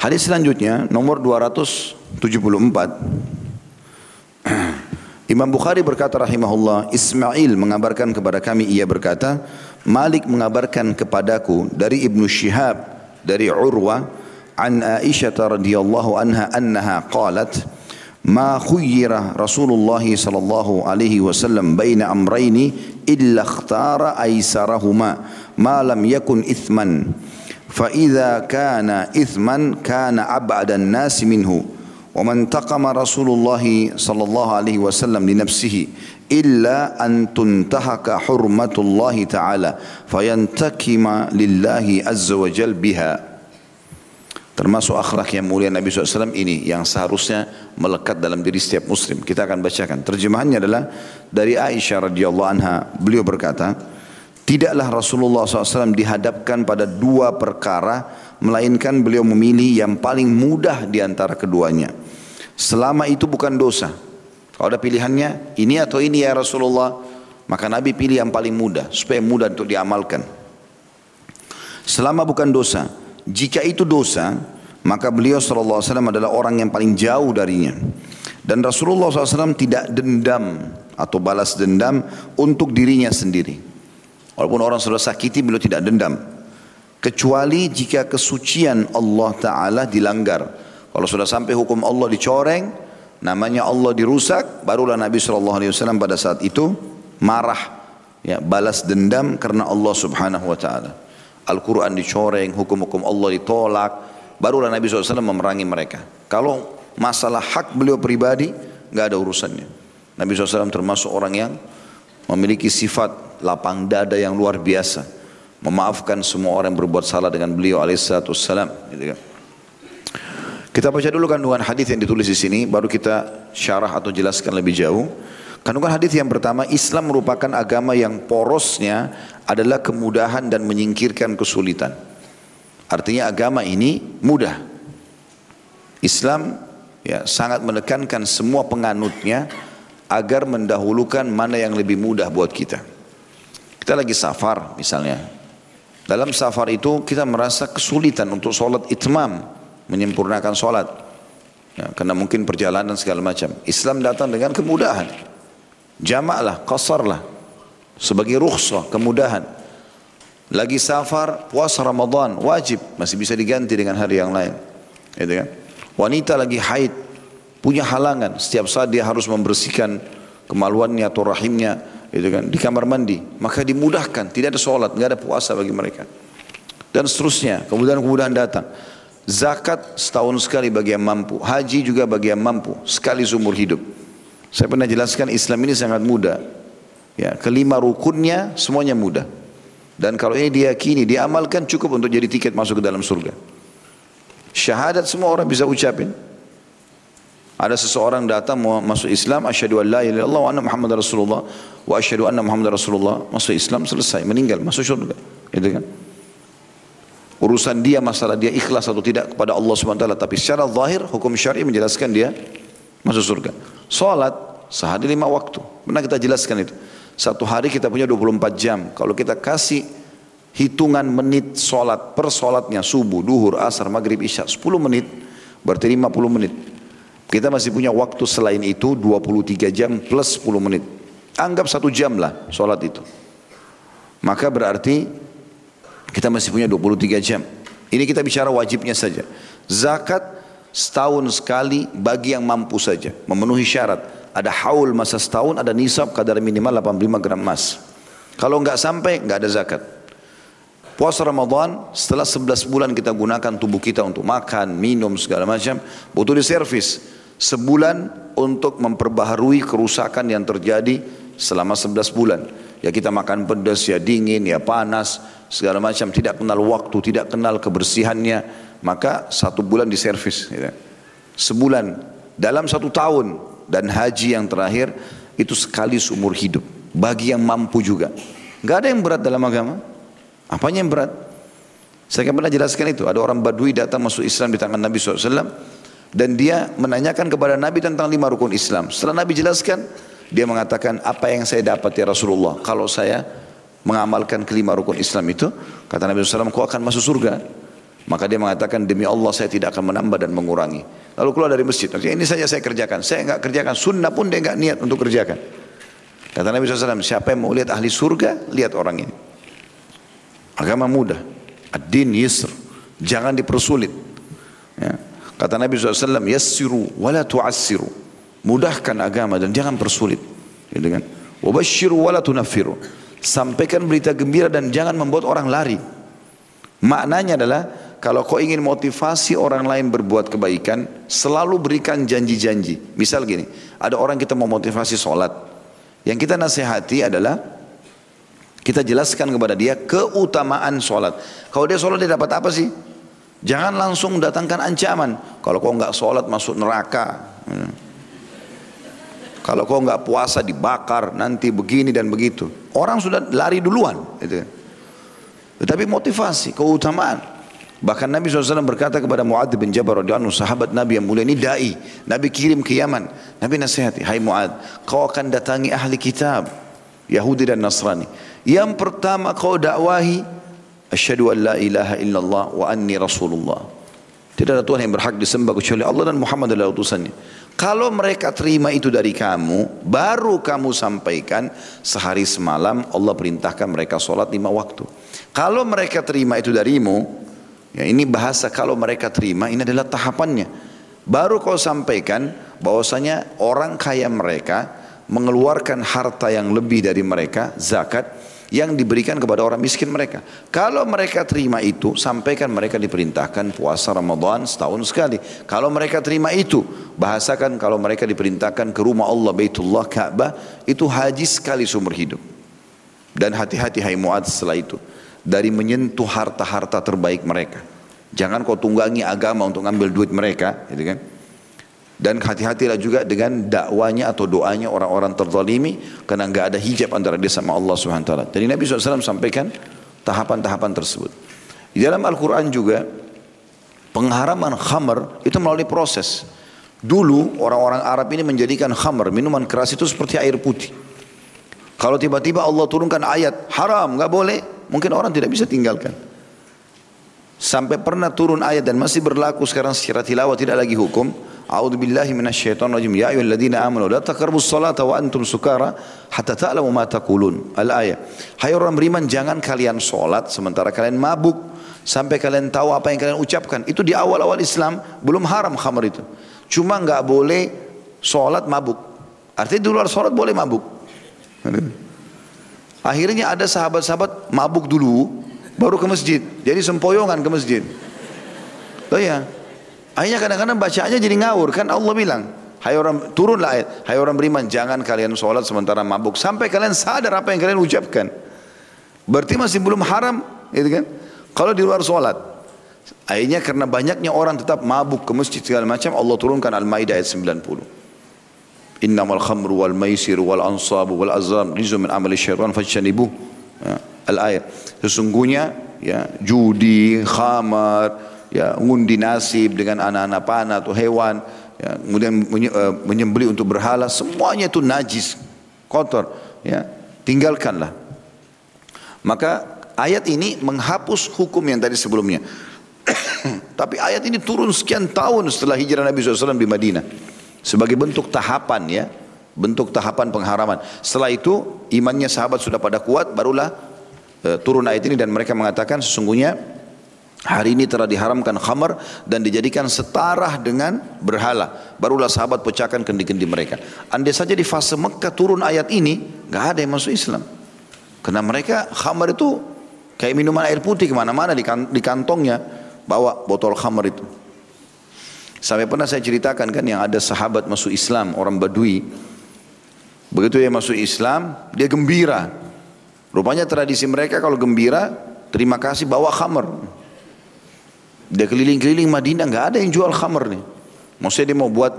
Hadis selanjutnya nomor 274. Imam Bukhari berkata rahimahullah, Ismail mengabarkan kepada kami ia berkata, Malik mengabarkan kepadaku dari Ibnu Syihab dari Urwa an Aisyah radhiyallahu anha annaha qalat ma khuyyira Rasulullah sallallahu alaihi wasallam baina amrayni illa ikhtara aisarahuma ma lam yakun ithman fa idza kana ithman kana ab'adan nas minhu. Wa man taqama Rasulullah sallallahu alaihi wasallam li nafsihi illa an tuntahaka hurmatullah taala fayantakima lillahi azza termasuk akhlak yang mulia Nabi SAW ini yang seharusnya melekat dalam diri setiap muslim. Kita akan bacakan. Terjemahannya adalah dari Aisyah radhiyallahu anha beliau berkata tidaklah Rasulullah SAW dihadapkan pada dua perkara, melainkan beliau memilih yang paling mudah di antara keduanya. Selama itu bukan dosa. Kalau ada pilihannya, ini atau ini ya Rasulullah, maka Nabi pilih yang paling mudah, supaya mudah untuk diamalkan. Selama bukan dosa, jika itu dosa, maka beliau SAW adalah orang yang paling jauh darinya. Dan Rasulullah SAW tidak dendam atau balas dendam untuk dirinya sendiri. Walaupun orang sudah sakiti, beliau tidak dendam. Kecuali jika kesucian Allah Ta'ala dilanggar. Kalau sudah sampai hukum Allah dicoreng, namanya Allah dirusak, barulah Nabi SAW pada saat itu marah. Ya, balas dendam karena Allah Subhanahu Wa Ta'ala. Al-Quran dicoreng, hukum-hukum Allah ditolak, barulah Nabi SAW memerangi mereka. Kalau masalah hak beliau pribadi, nggak ada urusannya. Nabi SAW termasuk orang yang memiliki sifat lapang dada yang luar biasa. Memaafkan semua orang yang berbuat salah dengan beliau alaihissalam. Gitu kan. Kita baca dulu kandungan hadis yang ditulis di sini, baru kita syarah atau jelaskan lebih jauh. Kandungan hadis yang pertama, Islam merupakan agama yang porosnya adalah kemudahan dan menyingkirkan kesulitan. Artinya agama ini mudah. Islam ya sangat menekankan semua penganutnya agar mendahulukan mana yang lebih mudah buat kita. Kita lagi safar misalnya. Dalam safar itu kita merasa kesulitan untuk sholat itmam, menyempurnakan sholat. Ya, karena mungkin perjalanan segala macam. Islam datang dengan kemudahan. Jamaklah, qasarlah. Sebagai rukhsah, kemudahan. Lagi safar, puasa Ramadan, wajib. Masih bisa diganti dengan hari yang lain. Gitu kan? Wanita lagi haid, punya halangan. Setiap saat dia harus membersihkan kemaluannya atau rahimnya gitu kan, di kamar mandi. Maka dimudahkan, tidak ada sholat, tidak ada puasa bagi mereka. Dan seterusnya, kemudahan-kemudahan datang. Zakat setahun sekali bagi yang mampu. Haji juga bagi yang mampu. Sekali seumur hidup. Saya pernah jelaskan Islam ini sangat mudah. Ya, kelima rukunnya semuanya mudah. Dan kalau ini diyakini, diamalkan cukup untuk jadi tiket masuk ke dalam surga. Syahadat semua orang bisa ucapin. Ada seseorang datang mau masuk Islam, asyhadu an la ilaha illallah wa anna Muhammad Rasulullah wa asyhadu anna Muhammad Rasulullah, masuk Islam selesai, meninggal, masuk surga. Itu kan? Urusan dia masalah dia ikhlas atau tidak kepada Allah taala, tapi secara zahir hukum syar'i menjelaskan dia masuk surga. Salat sehari lima waktu. Pernah kita jelaskan itu. Satu hari kita punya 24 jam. Kalau kita kasih hitungan menit solat per solatnya subuh, duhur, asar, maghrib, isya 10 menit berarti 50 menit. Kita masih punya waktu selain itu 23 jam plus 10 menit. Anggap satu jam lah solat itu. Maka berarti kita masih punya 23 jam. Ini kita bicara wajibnya saja. Zakat setahun sekali bagi yang mampu saja memenuhi syarat ada haul masa setahun ada nisab kadar minimal 85 gram emas kalau enggak sampai enggak ada zakat puasa Ramadan setelah 11 bulan kita gunakan tubuh kita untuk makan minum segala macam butuh diservis sebulan untuk memperbaharui kerusakan yang terjadi selama 11 bulan ya kita makan pedas ya dingin ya panas segala macam tidak kenal waktu tidak kenal kebersihannya maka satu bulan diservis. Ya. Sebulan dalam satu tahun dan haji yang terakhir itu sekali seumur hidup bagi yang mampu juga. Gak ada yang berat dalam agama. Apanya yang berat? Saya pernah jelaskan itu. Ada orang Badui datang masuk Islam di tangan Nabi SAW dan dia menanyakan kepada Nabi tentang lima rukun Islam. Setelah Nabi jelaskan, dia mengatakan apa yang saya dapat ya Rasulullah. Kalau saya mengamalkan kelima rukun Islam itu, kata Nabi SAW, kau akan masuk surga. Maka dia mengatakan demi Allah saya tidak akan menambah dan mengurangi. Lalu keluar dari masjid. Artinya ini saja saya kerjakan. Saya enggak kerjakan sunnah pun dia enggak niat untuk kerjakan. Kata Nabi SAW, siapa yang mau lihat ahli surga, lihat orang ini. Agama mudah. Ad-din yisr. Jangan dipersulit. Ya. Kata Nabi SAW, yassiru wala tu'assiru. Mudahkan agama dan jangan persulit. Gitu kan? Wabashiru wala. Sampaikan berita gembira dan jangan membuat orang lari. Maknanya adalah kalau kau ingin motivasi orang lain berbuat kebaikan, selalu berikan janji-janji. Misal gini, ada orang kita mau motivasi sholat. Yang kita nasihati adalah kita jelaskan kepada dia keutamaan sholat. Kalau dia sholat dia dapat apa sih? Jangan langsung datangkan ancaman. Kalau kau nggak sholat masuk neraka. Kalau kau nggak puasa dibakar nanti begini dan begitu. Orang sudah lari duluan. Gitu. Tetapi motivasi, keutamaan. Bahkan Nabi SAW berkata kepada Mu'ad bin Jabal radhiyallahu sahabat Nabi yang mulia ini dai. Nabi kirim ke Yaman. Nabi nasihati, "Hai Mu'ad, kau akan datangi ahli kitab, Yahudi dan Nasrani. Yang pertama kau dakwahi, asyhadu an la ilaha illallah wa anni rasulullah." Tidak ada Tuhan yang berhak disembah kecuali Allah dan Muhammad adalah utusannya. Kalau mereka terima itu dari kamu, baru kamu sampaikan sehari semalam Allah perintahkan mereka sholat lima waktu. Kalau mereka terima itu darimu, Ya, ini bahasa kalau mereka terima ini adalah tahapannya. Baru kau sampaikan bahwasanya orang kaya mereka mengeluarkan harta yang lebih dari mereka zakat yang diberikan kepada orang miskin mereka. Kalau mereka terima itu, sampaikan mereka diperintahkan puasa Ramadan setahun sekali. Kalau mereka terima itu, bahasakan kalau mereka diperintahkan ke rumah Allah Baitullah Ka'bah, itu haji sekali seumur hidup. Dan hati-hati hai Mu'ad setelah itu dari menyentuh harta-harta terbaik mereka. Jangan kau tunggangi agama untuk ngambil duit mereka, gitu kan? Dan hati-hatilah juga dengan dakwanya atau doanya orang-orang terzalimi karena enggak ada hijab antara dia sama Allah Subhanahu taala. Jadi Nabi SAW sampaikan tahapan-tahapan tersebut. Di dalam Al-Qur'an juga pengharaman khamr itu melalui proses. Dulu orang-orang Arab ini menjadikan khamr, minuman keras itu seperti air putih. Kalau tiba-tiba Allah turunkan ayat haram, enggak boleh, Mungkin orang tidak bisa tinggalkan. Sampai pernah turun ayat dan masih berlaku sekarang secara tilawah tidak lagi hukum. A'udzu billahi minasyaitonir rajim. Ya ayyuhalladzina amanu la taqrabus salata wa antum sukara hatta ta'lamu ma taqulun. Al-ayat. Hai orang beriman jangan kalian salat sementara kalian mabuk sampai kalian tahu apa yang kalian ucapkan. Itu di awal-awal Islam belum haram khamr itu. Cuma enggak boleh salat mabuk. Artinya di luar salat boleh mabuk. Akhirnya ada sahabat-sahabat mabuk dulu, baru ke masjid. Jadi sempoyongan ke masjid. Oh ya. Akhirnya kadang-kadang bacaannya jadi ngawur. Kan Allah bilang, Hai orang turunlah ayat, hai orang beriman jangan kalian sholat sementara mabuk sampai kalian sadar apa yang kalian ucapkan. Berarti masih belum haram, gitu kan? Kalau di luar sholat, akhirnya karena banyaknya orang tetap mabuk ke masjid segala macam, Allah turunkan Al-Maidah ayat 90. Innamal khamru wal maisir wal ansabu wal azlam rizu min amali syaitan fajtanibu. Ya, al-ayat. Sesungguhnya ya judi, khamar, ya ngundi nasib dengan anak-anak panah atau hewan, ya, kemudian eh, menyembeli untuk berhala, semuanya itu najis, kotor, ya. Tinggalkanlah. Maka ayat ini menghapus hukum yang tadi sebelumnya. Tapi ayat ini turun sekian tahun setelah hijrah Nabi SAW di Madinah sebagai bentuk tahapan ya bentuk tahapan pengharaman setelah itu imannya sahabat sudah pada kuat barulah e, turun ayat ini dan mereka mengatakan sesungguhnya hari ini telah diharamkan khamar dan dijadikan setara dengan berhala barulah sahabat pecahkan kendi-kendi mereka andai saja di fase Mekah turun ayat ini nggak ada yang masuk Islam karena mereka khamar itu kayak minuman air putih ke mana-mana di kantongnya bawa botol khamar itu Sampai pernah saya ceritakan kan yang ada sahabat masuk Islam, orang Badui. Begitu dia masuk Islam, dia gembira. Rupanya tradisi mereka kalau gembira, terima kasih bawa khamar. Dia keliling-keliling Madinah, nggak ada yang jual khamar nih. Maksudnya dia mau buat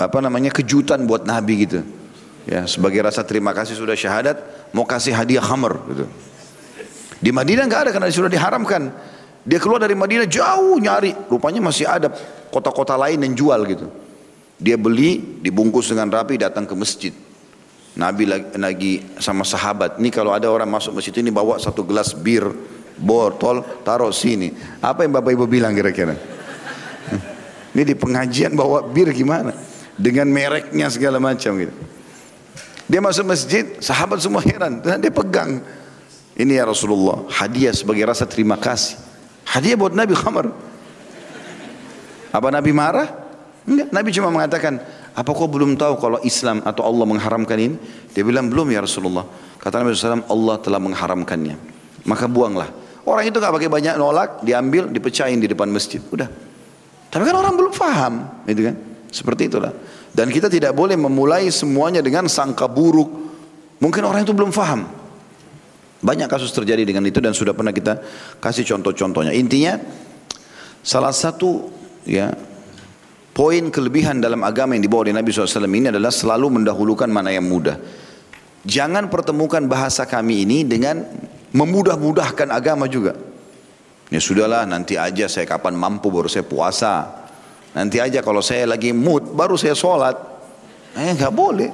apa namanya kejutan buat Nabi gitu. Ya, sebagai rasa terima kasih sudah syahadat, mau kasih hadiah khamar gitu. Di Madinah nggak ada karena sudah diharamkan. Dia keluar dari Madinah jauh nyari, rupanya masih ada kota-kota lain yang jual gitu. Dia beli, dibungkus dengan rapi, datang ke masjid. Nabi lagi, lagi sama sahabat. Ini kalau ada orang masuk masjid ini bawa satu gelas bir botol, taruh sini. Apa yang Bapak Ibu bilang kira-kira? Ini di pengajian bawa bir gimana? Dengan mereknya segala macam gitu. Dia masuk masjid, sahabat semua heran. Dan dia pegang. Ini ya Rasulullah, hadiah sebagai rasa terima kasih. Hadiah buat Nabi khamar. Apa Nabi marah? Enggak, Nabi cuma mengatakan, apa kau belum tahu kalau Islam atau Allah mengharamkan ini? Dia bilang, belum ya Rasulullah. Kata Nabi SAW, Allah telah mengharamkannya. Maka buanglah. Orang itu nggak pakai banyak nolak, diambil, dipecahin di depan masjid. Udah. Tapi kan orang belum paham, gitu kan? Seperti itulah. Dan kita tidak boleh memulai semuanya dengan sangka buruk. Mungkin orang itu belum paham. Banyak kasus terjadi dengan itu dan sudah pernah kita kasih contoh-contohnya. Intinya salah satu ya poin kelebihan dalam agama yang dibawa oleh Nabi SAW ini adalah selalu mendahulukan mana yang mudah. Jangan pertemukan bahasa kami ini dengan memudah-mudahkan agama juga. Ya sudahlah nanti aja saya kapan mampu baru saya puasa. Nanti aja kalau saya lagi mood baru saya sholat. Eh nggak boleh.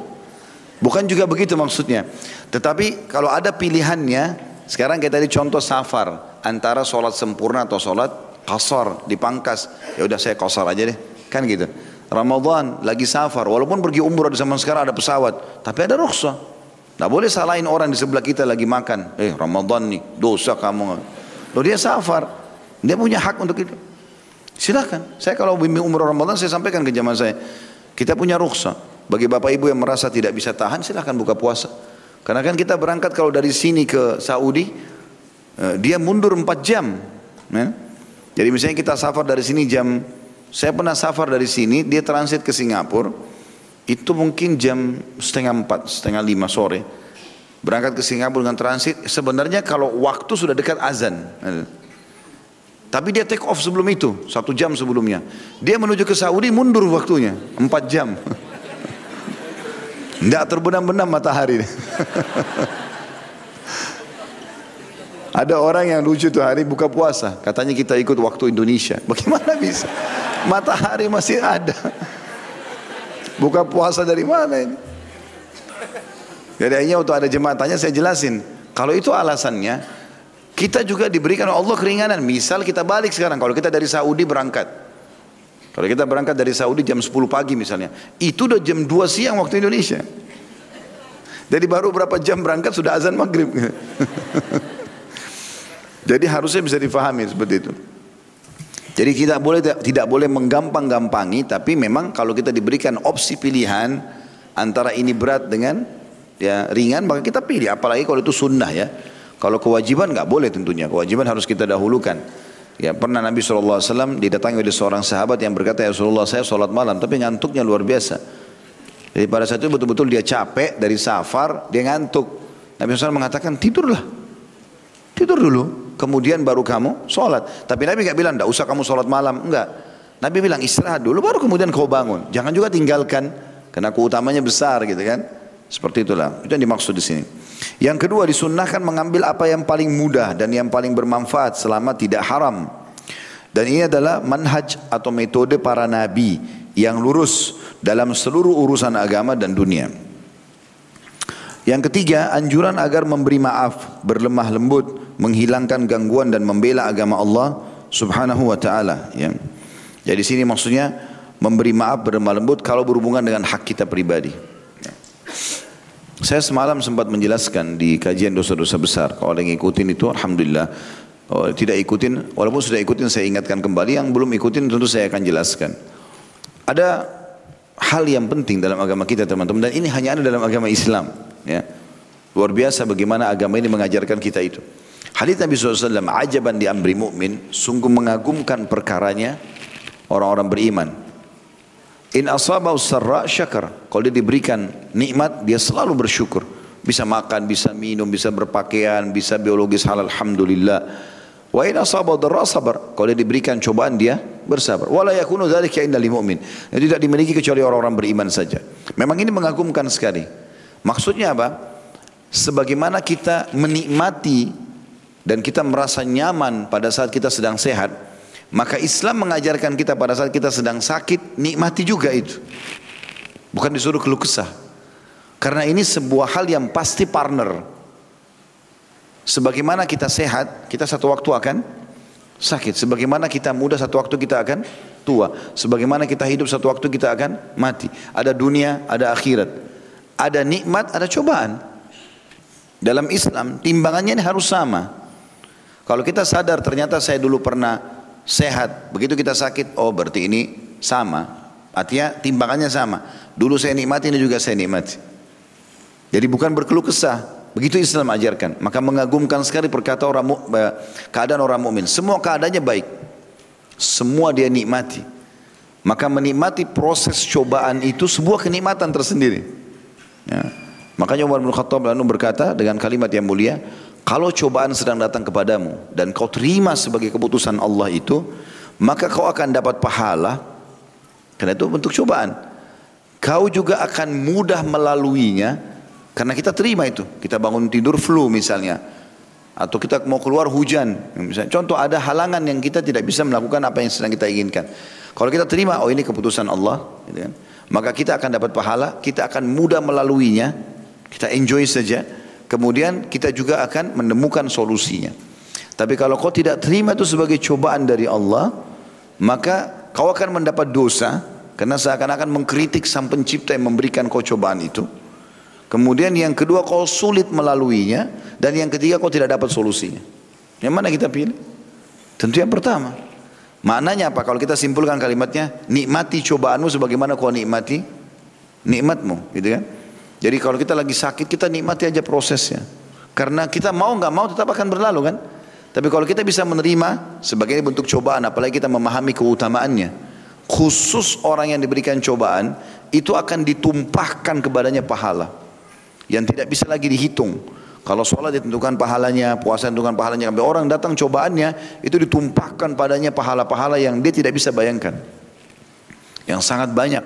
Bukan juga begitu maksudnya. Tetapi kalau ada pilihannya, sekarang kita tadi contoh safar antara sholat sempurna atau sholat kasar dipangkas. Ya udah saya kasar aja deh, kan gitu. Ramadan lagi safar, walaupun pergi umrah di zaman sekarang ada pesawat, tapi ada rukhsah. Tidak boleh salahin orang di sebelah kita lagi makan. Eh Ramadan nih, dosa kamu. Loh dia safar. Dia punya hak untuk itu. Silakan. Saya kalau bimbing umroh Ramadan saya sampaikan ke jamaah saya. Kita punya rukhsah. Bagi bapak ibu yang merasa tidak bisa tahan silahkan buka puasa. Karena kan kita berangkat kalau dari sini ke Saudi. Eh, dia mundur 4 jam. Ya. Jadi misalnya kita safar dari sini jam. Saya pernah safar dari sini. Dia transit ke Singapura. Itu mungkin jam setengah 4, setengah 5 sore. Berangkat ke Singapura dengan transit sebenarnya kalau waktu sudah dekat azan. Tapi dia take off sebelum itu satu jam sebelumnya. Dia menuju ke Saudi mundur waktunya empat jam. Tidak terbenam-benam matahari. Ada orang yang lucu tuh hari buka puasa. Katanya kita ikut waktu Indonesia. Bagaimana bisa? Matahari masih ada buka puasa dari mana ini jadi akhirnya untuk ada jemaah tanya saya jelasin. Kalau itu alasannya, kita juga diberikan Allah keringanan. Misal kita balik sekarang, kalau kita dari Saudi berangkat. Kalau kita berangkat dari Saudi jam 10 pagi misalnya. Itu udah jam 2 siang waktu Indonesia. Jadi baru berapa jam berangkat sudah azan maghrib. Jadi harusnya bisa difahami seperti itu. Jadi kita boleh tidak boleh menggampang-gampangi, tapi memang kalau kita diberikan opsi pilihan antara ini berat dengan ya ringan maka kita pilih. Apalagi kalau itu sunnah ya. Kalau kewajiban nggak boleh tentunya. Kewajiban harus kita dahulukan. Ya pernah Nabi SAW didatangi oleh seorang sahabat yang berkata ya Rasulullah saya sholat malam tapi ngantuknya luar biasa. Jadi pada saat itu betul-betul dia capek dari safar dia ngantuk. Nabi SAW mengatakan tidurlah. Tidur dulu kemudian baru kamu sholat tapi Nabi nggak bilang tidak usah kamu sholat malam enggak Nabi bilang istirahat dulu baru kemudian kau bangun jangan juga tinggalkan karena keutamanya besar gitu kan seperti itulah. Itu yang dimaksud di sini. Yang kedua disunnahkan mengambil apa yang paling mudah dan yang paling bermanfaat selama tidak haram. Dan ini adalah manhaj atau metode para nabi yang lurus dalam seluruh urusan agama dan dunia. Yang ketiga, anjuran agar memberi maaf, berlemah lembut, menghilangkan gangguan dan membela agama Allah Subhanahu wa taala, ya. Jadi sini maksudnya memberi maaf, berlemah lembut kalau berhubungan dengan hak kita pribadi. Saya semalam sempat menjelaskan di kajian dosa-dosa besar. Kalau yang ikutin itu Alhamdulillah. Oh, tidak ikutin, walaupun sudah ikutin saya ingatkan kembali. Yang belum ikutin tentu saya akan jelaskan. Ada hal yang penting dalam agama kita teman-teman. Dan ini hanya ada dalam agama Islam. Ya. Luar biasa bagaimana agama ini mengajarkan kita itu. Hadits Nabi SAW, ajaban di amri mu'min, sungguh mengagumkan perkaranya orang-orang beriman. In asabau sarra syakar. Kalau dia diberikan nikmat, dia selalu bersyukur. Bisa makan, bisa minum, bisa berpakaian, bisa biologis halal, alhamdulillah. Wa in asabau darra sabar. Kalau dia diberikan cobaan, dia bersabar. Wala yakunu dzalika illa lil mu'min. Yang tidak dimiliki kecuali orang-orang beriman saja. Memang ini mengagumkan sekali. Maksudnya apa? Sebagaimana kita menikmati dan kita merasa nyaman pada saat kita sedang sehat, maka Islam mengajarkan kita pada saat kita sedang sakit, nikmati juga itu. Bukan disuruh keluh kesah. Karena ini sebuah hal yang pasti partner. Sebagaimana kita sehat, kita satu waktu akan sakit. Sebagaimana kita muda, satu waktu kita akan tua. Sebagaimana kita hidup, satu waktu kita akan mati. Ada dunia, ada akhirat. Ada nikmat, ada cobaan. Dalam Islam, timbangannya ini harus sama. Kalau kita sadar ternyata saya dulu pernah sehat, begitu kita sakit, oh berarti ini sama. Artinya timbangannya sama. Dulu saya nikmati, ini juga saya nikmati. Jadi bukan berkeluh kesah, Begitu Islam ajarkan. Maka mengagumkan sekali perkata orang keadaan orang mukmin. Semua keadaannya baik. Semua dia nikmati. Maka menikmati proses cobaan itu sebuah kenikmatan tersendiri. Ya. Makanya Umar bin Khattab lalu berkata dengan kalimat yang mulia, kalau cobaan sedang datang kepadamu dan kau terima sebagai keputusan Allah itu, maka kau akan dapat pahala. Karena itu bentuk cobaan. Kau juga akan mudah melaluinya karena kita terima itu. Kita bangun tidur flu misalnya. Atau kita mau keluar hujan. Misalnya, contoh ada halangan yang kita tidak bisa melakukan apa yang sedang kita inginkan. Kalau kita terima, oh ini keputusan Allah. Gitu kan? Maka kita akan dapat pahala. Kita akan mudah melaluinya. Kita enjoy saja. Kemudian kita juga akan menemukan solusinya. Tapi kalau kau tidak terima itu sebagai cobaan dari Allah, maka kau akan mendapat dosa karena seakan-akan mengkritik sang pencipta yang memberikan kau cobaan itu. Kemudian yang kedua kau sulit melaluinya dan yang ketiga kau tidak dapat solusinya. Yang mana kita pilih? Tentu yang pertama. Maknanya apa? Kalau kita simpulkan kalimatnya, nikmati cobaanmu sebagaimana kau nikmati nikmatmu, gitu kan? Jadi kalau kita lagi sakit kita nikmati aja prosesnya. Karena kita mau nggak mau tetap akan berlalu kan? Tapi kalau kita bisa menerima sebagai bentuk cobaan, apalagi kita memahami keutamaannya, khusus orang yang diberikan cobaan itu akan ditumpahkan kepadanya pahala yang tidak bisa lagi dihitung. Kalau sholat ditentukan pahalanya, puasa ditentukan pahalanya. Sampai orang datang cobaannya, itu ditumpahkan padanya pahala-pahala yang dia tidak bisa bayangkan. Yang sangat banyak.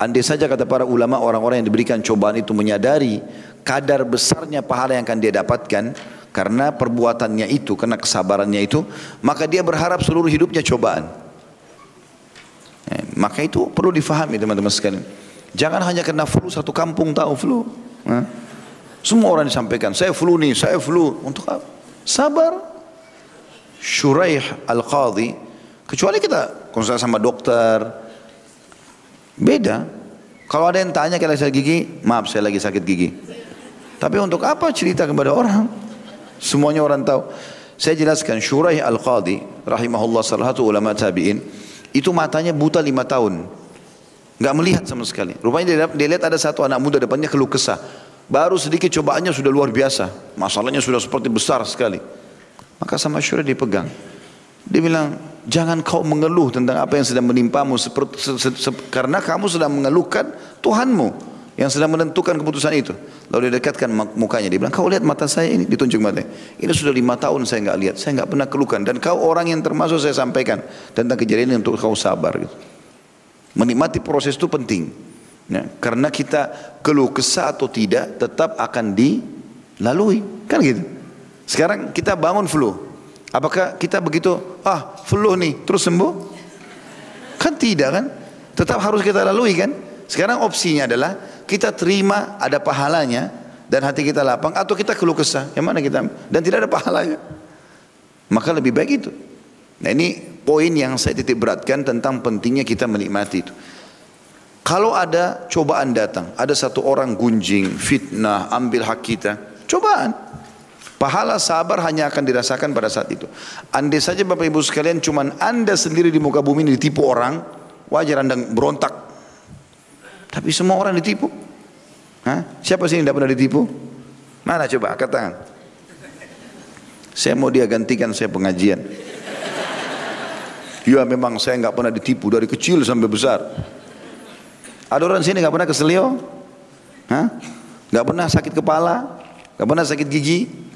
Andai saja kata para ulama orang-orang yang diberikan cobaan itu menyadari kadar besarnya pahala yang akan dia dapatkan karena perbuatannya itu, karena kesabarannya itu, maka dia berharap seluruh hidupnya cobaan. Eh, maka itu perlu difahami teman-teman sekalian. Jangan hanya kena flu satu kampung tahu flu. Semua orang disampaikan, saya flu nih, saya flu. Untuk apa? Sabar. Shuraih Al-Qadhi, kecuali kita konsultasi sama dokter, beda. Kalau ada yang tanya kalau sakit gigi, maaf saya lagi sakit gigi. Tapi untuk apa cerita kepada orang? Semuanya orang tahu. Saya jelaskan Shuraih Al-Qadhi, rahimahullah salah satu ulama tabi'in, itu matanya buta lima tahun. Nggak melihat sama sekali. Rupanya dia, dia lihat ada satu anak muda depannya keluh kesah. Baru sedikit cobaannya sudah luar biasa. Masalahnya sudah seperti besar sekali. Maka sama Syurah dipegang. Dia bilang, jangan kau mengeluh tentang apa yang sedang menimpamu. Seperti, se, se, se, karena kamu sedang mengeluhkan Tuhanmu yang sedang menentukan keputusan itu. Lalu dia dekatkan mukanya. Dia bilang, kau lihat mata saya ini? Ditunjuk mata. Ini sudah lima tahun saya nggak lihat. Saya nggak pernah keluhkan. Dan kau orang yang termasuk saya sampaikan tentang kejadian ini untuk kau sabar. Gitu. Menikmati proses itu penting. Ya, karena kita keluh kesah atau tidak tetap akan dilalui. Kan gitu. Sekarang kita bangun flu. Apakah kita begitu, ah flu nih, terus sembuh? Kan tidak kan? Tetap harus kita lalui kan? Sekarang opsinya adalah kita terima ada pahalanya dan hati kita lapang atau kita keluh kesah. Yang mana kita? Dan tidak ada pahalanya. Maka lebih baik itu. Nah ini poin yang saya titik beratkan tentang pentingnya kita menikmati itu. Kalau ada cobaan datang, ada satu orang gunjing, fitnah, ambil hak kita, cobaan. Pahala sabar hanya akan dirasakan pada saat itu. Andai saja Bapak Ibu sekalian cuman Anda sendiri di muka bumi ini ditipu orang, wajar Anda berontak. Tapi semua orang ditipu. Hah? Siapa sih yang tidak pernah ditipu? Mana coba angkat tangan. Saya mau dia gantikan saya pengajian. Ya memang saya nggak pernah ditipu dari kecil sampai besar. Ada orang sini nggak pernah keselio? Nggak pernah sakit kepala? Nggak pernah sakit gigi?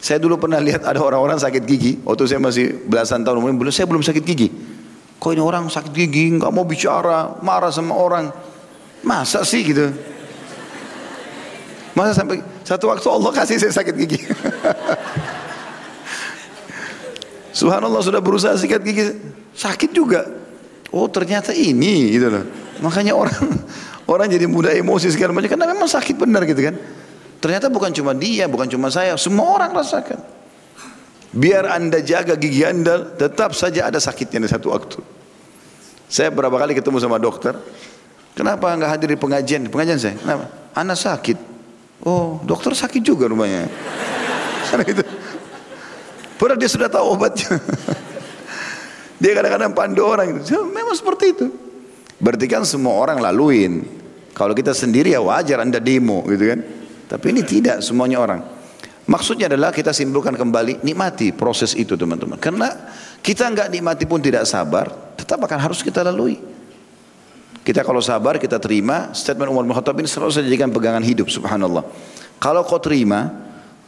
Saya dulu pernah lihat ada orang-orang sakit gigi. Waktu saya masih belasan tahun umur, belum saya belum sakit gigi. Kok ini orang sakit gigi, nggak mau bicara, marah sama orang. Masa sih gitu? Masa sampai satu waktu Allah kasih saya sakit gigi. Subhanallah sudah berusaha sikat gigi, sakit juga. Oh ternyata ini gitu loh. Makanya orang orang jadi mudah emosi segala macam karena memang sakit benar gitu kan. Ternyata bukan cuma dia, bukan cuma saya, semua orang rasakan. Biar anda jaga gigi anda, tetap saja ada sakitnya di satu waktu. Saya berapa kali ketemu sama dokter, kenapa nggak hadir di pengajian? Pengajian saya, kenapa? Anak sakit. Oh, dokter sakit juga rumahnya. Karena itu. Padahal dia sudah tahu obatnya. dia kadang-kadang pandu orang itu. Memang seperti itu. Berarti kan semua orang laluin. Kalau kita sendiri ya wajar anda demo gitu kan. Tapi ini tidak semuanya orang. Maksudnya adalah kita simpulkan kembali nikmati proses itu teman-teman. Karena kita nggak nikmati pun tidak sabar, tetap akan harus kita lalui. Kita kalau sabar kita terima statement Umar bin Khattab ini selalu saya jadikan pegangan hidup subhanallah. Kalau kau terima,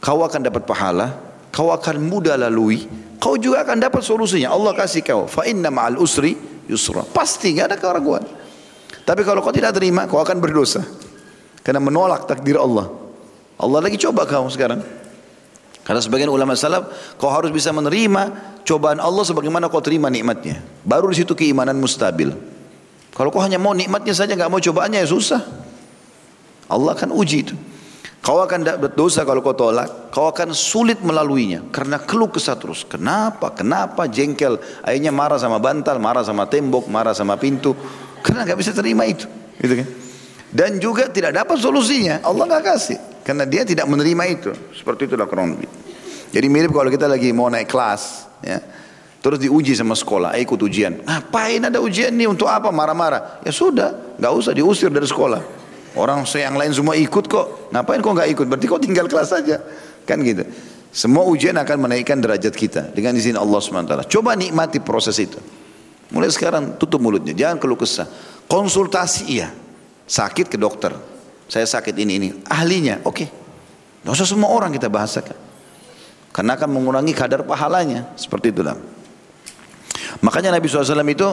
kau akan dapat pahala, kau akan mudah lalui, kau juga akan dapat solusinya. Allah kasih kau. Fa inna ma'al usri yusra. Pasti nggak ada keraguan. Tapi kalau kau tidak terima, kau akan berdosa. Karena menolak takdir Allah. Allah lagi coba kau sekarang. Karena sebagian ulama salaf, kau harus bisa menerima cobaan Allah sebagaimana kau terima nikmatnya. Baru di situ keimanan mustabil. Kalau kau hanya mau nikmatnya saja, nggak mau cobaannya ya susah. Allah akan uji itu. Kau akan dapat dosa kalau kau tolak. Kau akan sulit melaluinya. Karena keluh kesah terus. Kenapa? Kenapa jengkel? Akhirnya marah sama bantal, marah sama tembok, marah sama pintu. Karena nggak bisa terima itu. Gitu kan? Dan juga tidak dapat solusinya. Allah nggak kasih. Karena dia tidak menerima itu. Seperti itulah kurang lebih. Jadi mirip kalau kita lagi mau naik kelas, ya. Terus diuji sama sekolah, eh, ikut ujian. Ngapain ada ujian nih untuk apa marah-marah? Ya sudah, nggak usah diusir dari sekolah. Orang yang lain semua ikut kok. Ngapain kok nggak ikut? Berarti kok tinggal kelas saja. Kan gitu. Semua ujian akan menaikkan derajat kita dengan izin Allah SWT. Coba nikmati proses itu. Mulai sekarang tutup mulutnya, jangan keluh kesah. Konsultasi iya. Sakit ke dokter, saya sakit ini ini. Ahlinya, oke. Okay. Usah semua orang kita bahasakan. Karena akan mengurangi kadar pahalanya. Seperti itulah. Makanya Nabi SAW itu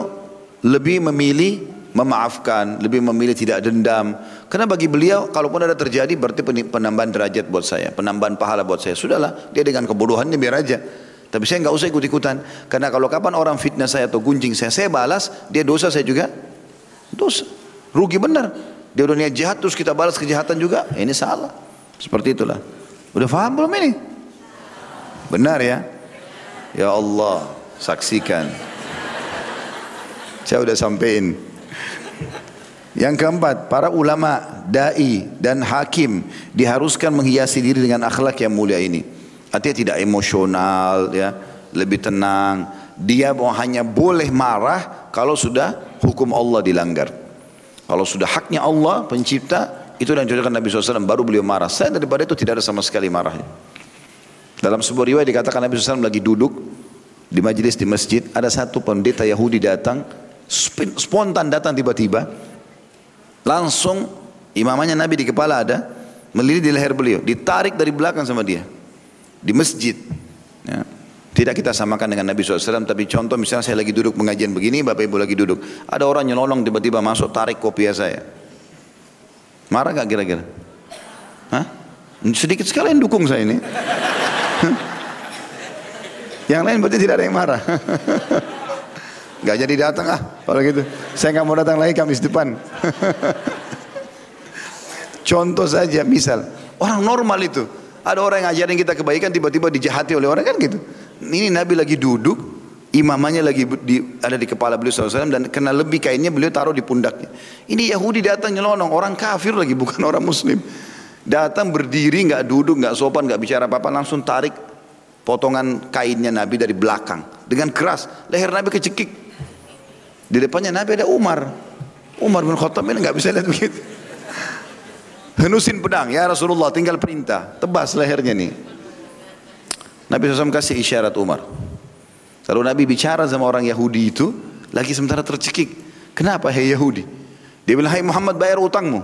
lebih memilih memaafkan, lebih memilih tidak dendam. Karena bagi beliau, kalaupun ada terjadi berarti penambahan derajat buat saya, penambahan pahala buat saya. Sudahlah, dia dengan kebodohannya biar aja. Tapi saya nggak usah ikut-ikutan. Karena kalau kapan orang fitnah saya atau gunjing saya, saya balas, dia dosa saya juga dosa. Rugi benar. Dia udah niat jahat terus kita balas kejahatan juga. Ini salah. Seperti itulah. Udah paham belum ini? Benar ya? Ya Allah, saksikan. Saya udah sampein. Yang keempat, para ulama, dai dan hakim diharuskan menghiasi diri dengan akhlak yang mulia ini. Artinya tidak emosional, ya, lebih tenang. Dia hanya boleh marah kalau sudah hukum Allah dilanggar. Kalau sudah haknya Allah pencipta, itu yang dicontohkan Nabi SAW, baru beliau marah. Saya daripada itu tidak ada sama sekali marahnya. Dalam sebuah riwayat dikatakan Nabi SAW lagi duduk di majelis di masjid, ada satu pendeta Yahudi datang, spontan datang tiba-tiba, langsung imamannya Nabi di kepala ada, melilit di leher beliau, ditarik dari belakang sama dia, di masjid. Ya. Tidak kita samakan dengan Nabi SAW, tapi contoh misalnya saya lagi duduk pengajian begini, Bapak Ibu lagi duduk. Ada orang nyelonong tiba-tiba masuk tarik kopiah saya. Marah gak kira-kira? Sedikit sekali yang dukung saya ini. yang lain berarti tidak ada yang marah. gak jadi datang ah kalau gitu. Saya gak mau datang lagi Kamis depan. Contoh saja misal orang normal itu ada orang yang ngajarin kita kebaikan tiba-tiba dijahati oleh orang kan gitu ini Nabi lagi duduk, imamannya lagi di, ada di kepala beliau SAW dan kena lebih kainnya beliau taruh di pundaknya. Ini Yahudi datang nyelonong, orang kafir lagi bukan orang Muslim. Datang berdiri, nggak duduk, nggak sopan, nggak bicara apa-apa, langsung tarik potongan kainnya Nabi dari belakang dengan keras. Leher Nabi kecekik. Di depannya Nabi ada Umar. Umar bin Khattab ini nggak bisa lihat begitu. Henusin pedang, ya Rasulullah tinggal perintah, tebas lehernya nih. Nabi SAW kasih isyarat Umar. Lalu Nabi bicara sama orang Yahudi itu, lagi sementara tercekik. Kenapa hei Yahudi? Dia bilang, hai Muhammad bayar utangmu.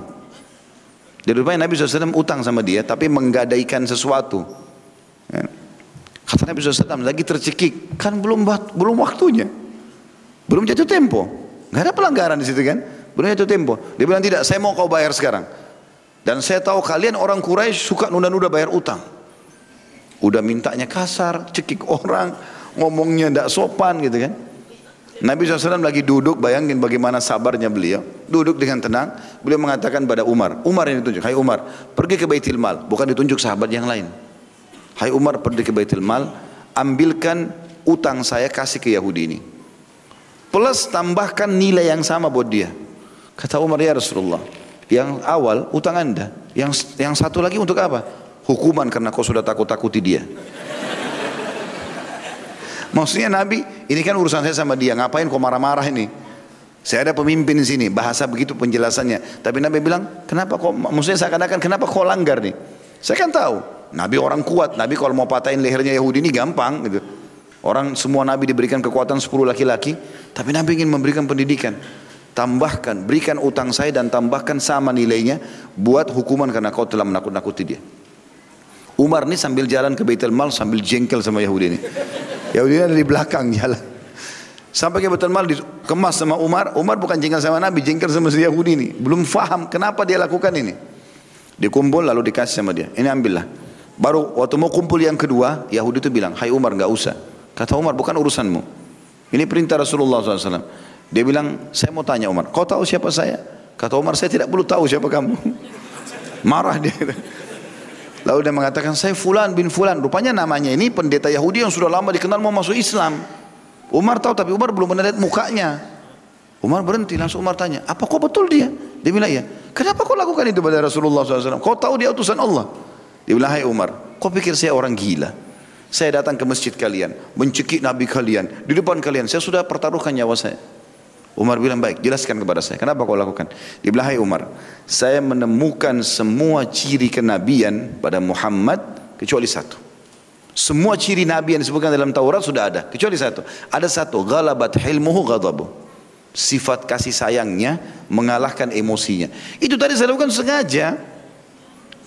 Di rupanya Nabi SAW utang sama dia, tapi menggadaikan sesuatu. Ya. Kata Nabi SAW, lagi tercekik, kan belum belum waktunya. Belum jatuh tempo. Gak ada pelanggaran di situ kan? Belum jatuh tempo. Dia bilang tidak, saya mau kau bayar sekarang. Dan saya tahu kalian orang Quraisy suka nunda-nunda bayar utang. Udah mintanya kasar, cekik orang, ngomongnya tidak sopan gitu kan. Nabi SAW lagi duduk, bayangin bagaimana sabarnya beliau. Duduk dengan tenang, beliau mengatakan pada Umar, Umar yang ditunjuk, hai Umar, pergi ke Baitul Mal, bukan ditunjuk sahabat yang lain. Hai Umar, pergi ke Baitul Mal, ambilkan utang saya kasih ke Yahudi ini. Plus tambahkan nilai yang sama buat dia. Kata Umar, ya Rasulullah, yang awal utang anda, yang yang satu lagi untuk apa? Hukuman karena kau sudah takut-takuti dia. Maksudnya Nabi, ini kan urusan saya sama dia, ngapain kau marah-marah ini? Saya ada pemimpin di sini, bahasa begitu penjelasannya. Tapi Nabi bilang, kenapa kok, maksudnya saya katakan, kenapa kau langgar nih? Saya kan tahu, Nabi orang kuat, Nabi kalau mau patahin lehernya Yahudi ini gampang gitu. Orang semua Nabi diberikan kekuatan 10 laki-laki, tapi Nabi ingin memberikan pendidikan. Tambahkan, berikan utang saya dan tambahkan sama nilainya buat hukuman karena kau telah menakut-nakuti dia. Umar ini sambil jalan ke Baitul Mal sambil jengkel sama Yahudi ini. Yahudi ada di belakang jalan. Sampai ke Baitul Mal dikemas sama Umar. Umar bukan jengkel sama Nabi, jengkel sama si Yahudi ini. Belum faham kenapa dia lakukan ini. Dikumpul lalu dikasih sama dia. Ini ambillah. Baru waktu mau kumpul yang kedua, Yahudi itu bilang, Hai Umar nggak usah. Kata Umar, bukan urusanmu. Ini perintah Rasulullah SAW. Dia bilang, saya mau tanya Umar, kau tahu siapa saya? Kata Umar, saya tidak perlu tahu siapa kamu. Marah dia. Lalu dia mengatakan, saya Fulan bin Fulan. Rupanya namanya ini pendeta Yahudi yang sudah lama dikenal mau masuk Islam. Umar tahu tapi Umar belum pernah lihat mukanya. Umar berhenti langsung Umar tanya, apa kau betul dia? Dia bilang iya. Kenapa kau lakukan itu pada Rasulullah SAW? Kau tahu dia utusan Allah. Dia bilang, hai Umar, kau pikir saya orang gila? Saya datang ke masjid kalian, mencekik Nabi kalian, di depan kalian, saya sudah pertaruhkan nyawa saya. Umar bilang baik, jelaskan kepada saya. Kenapa kau lakukan? Dia bilang, hai Umar, saya menemukan semua ciri kenabian pada Muhammad kecuali satu. Semua ciri Nabi yang disebutkan dalam Taurat sudah ada, kecuali satu. Ada satu, ghalabat hilmuhu ghadabu. Sifat kasih sayangnya mengalahkan emosinya. Itu tadi saya lakukan sengaja.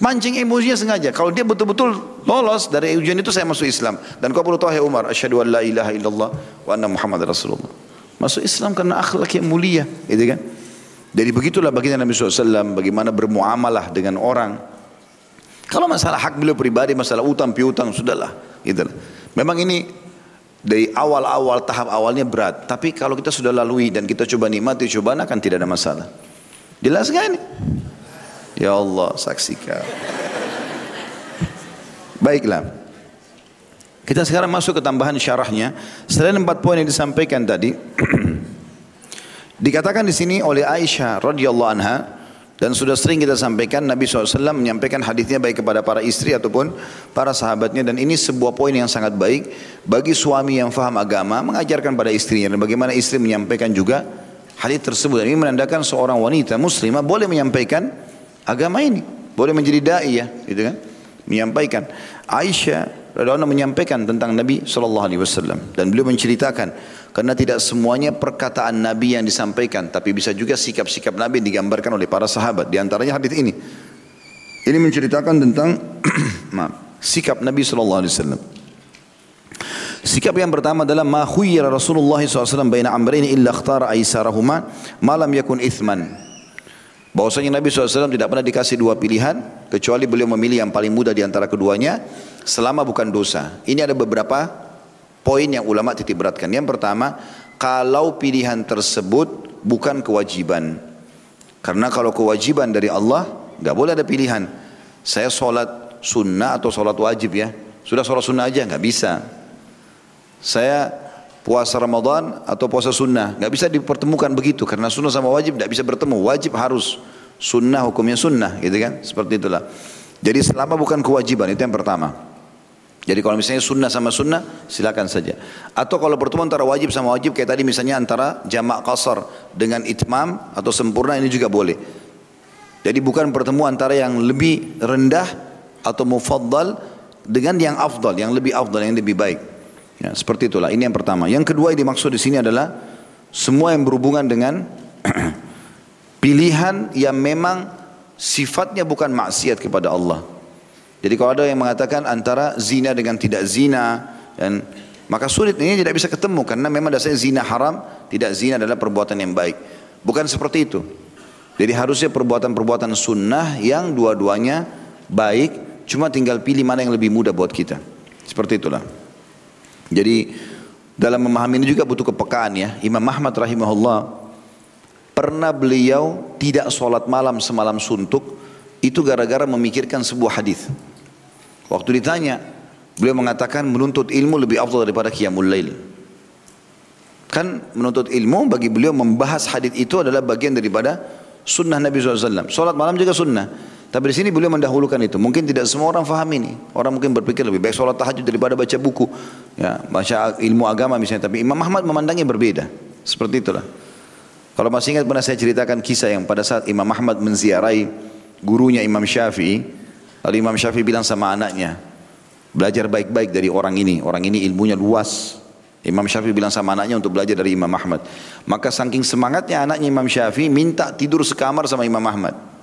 Mancing emosinya sengaja. Kalau dia betul-betul lolos dari ujian itu saya masuk Islam. Dan kau perlu tahu hai Umar, asyhadu an la ilaha illallah wa anna Muhammad Rasulullah. Masuk Islam karena akhlak yang mulia, gitu kan? Jadi begitulah baginda Nabi SAW bagaimana bermuamalah dengan orang. Kalau masalah hak beliau pribadi, masalah utang piutang, sudahlah. Gitu. Memang ini dari awal-awal tahap awalnya berat. Tapi kalau kita sudah lalui dan kita coba nikmati cobaan akan tidak ada masalah. Jelas kan? Ya Allah saksikan. Baiklah. Kita sekarang masuk ke tambahan syarahnya. Selain empat poin yang disampaikan tadi, dikatakan di sini oleh Aisyah radhiyallahu anha dan sudah sering kita sampaikan Nabi SAW menyampaikan hadisnya baik kepada para istri ataupun para sahabatnya dan ini sebuah poin yang sangat baik bagi suami yang faham agama mengajarkan pada istrinya dan bagaimana istri menyampaikan juga hadis tersebut. Dan ini menandakan seorang wanita muslimah boleh menyampaikan agama ini boleh menjadi dai ya gitu kan? Menyampaikan. Aisyah radhiyallahu menyampaikan tentang Nabi sallallahu alaihi wasallam dan beliau menceritakan karena tidak semuanya perkataan Nabi yang disampaikan tapi bisa juga sikap-sikap Nabi yang digambarkan oleh para sahabat di antaranya hadis ini. Ini menceritakan tentang maaf, sikap Nabi sallallahu alaihi wasallam. Sikap yang pertama adalah ma khuyyira Rasulullah SAW baina amrayni illa ikhtara aisarahuma ma lam yakun ithman. Bahwasanya Nabi SAW tidak pernah dikasih dua pilihan kecuali beliau memilih yang paling mudah di antara keduanya selama bukan dosa. Ini ada beberapa poin yang ulama titik beratkan. Yang pertama, kalau pilihan tersebut bukan kewajiban. Karena kalau kewajiban dari Allah, nggak boleh ada pilihan. Saya sholat sunnah atau sholat wajib ya. Sudah sholat sunnah aja, nggak bisa. Saya puasa Ramadan atau puasa sunnah, nggak bisa dipertemukan begitu. Karena sunnah sama wajib nggak bisa bertemu. Wajib harus sunnah hukumnya sunnah, gitu kan? Seperti itulah. Jadi selama bukan kewajiban itu yang pertama. Jadi kalau misalnya sunnah sama sunnah silakan saja. Atau kalau bertemu antara wajib sama wajib kayak tadi misalnya antara jamak qasar dengan itmam atau sempurna ini juga boleh. Jadi bukan bertemu antara yang lebih rendah atau mufaddal dengan yang afdal, yang lebih afdal, yang lebih baik. Ya, seperti itulah. Ini yang pertama. Yang kedua yang dimaksud di sini adalah semua yang berhubungan dengan pilihan yang memang sifatnya bukan maksiat kepada Allah. Jadi kalau ada yang mengatakan antara zina dengan tidak zina dan maka sulit ini tidak bisa ketemu karena memang dasarnya zina haram, tidak zina adalah perbuatan yang baik. Bukan seperti itu. Jadi harusnya perbuatan-perbuatan sunnah yang dua-duanya baik, cuma tinggal pilih mana yang lebih mudah buat kita. Seperti itulah. Jadi dalam memahami ini juga butuh kepekaan ya. Imam Ahmad rahimahullah pernah beliau tidak sholat malam semalam suntuk itu gara-gara memikirkan sebuah hadis. Waktu ditanya, beliau mengatakan menuntut ilmu lebih afdal daripada qiyamul lail. Kan menuntut ilmu bagi beliau membahas hadis itu adalah bagian daripada sunnah Nabi SAW. Sholat malam juga sunnah. Tapi di sini beliau mendahulukan itu. Mungkin tidak semua orang faham ini. Orang mungkin berpikir lebih baik sholat tahajud daripada baca buku. Ya, baca ilmu agama misalnya. Tapi Imam Ahmad memandangnya berbeda. Seperti itulah. Kalau masih ingat pernah saya ceritakan kisah yang pada saat Imam Ahmad menziarahi gurunya Imam Syafi'i. Lalu Imam Syafi'i bilang sama anaknya, belajar baik-baik dari orang ini. Orang ini ilmunya luas. Imam Syafi'i bilang sama anaknya untuk belajar dari Imam Ahmad. Maka saking semangatnya anaknya Imam Syafi'i minta tidur sekamar sama Imam Ahmad.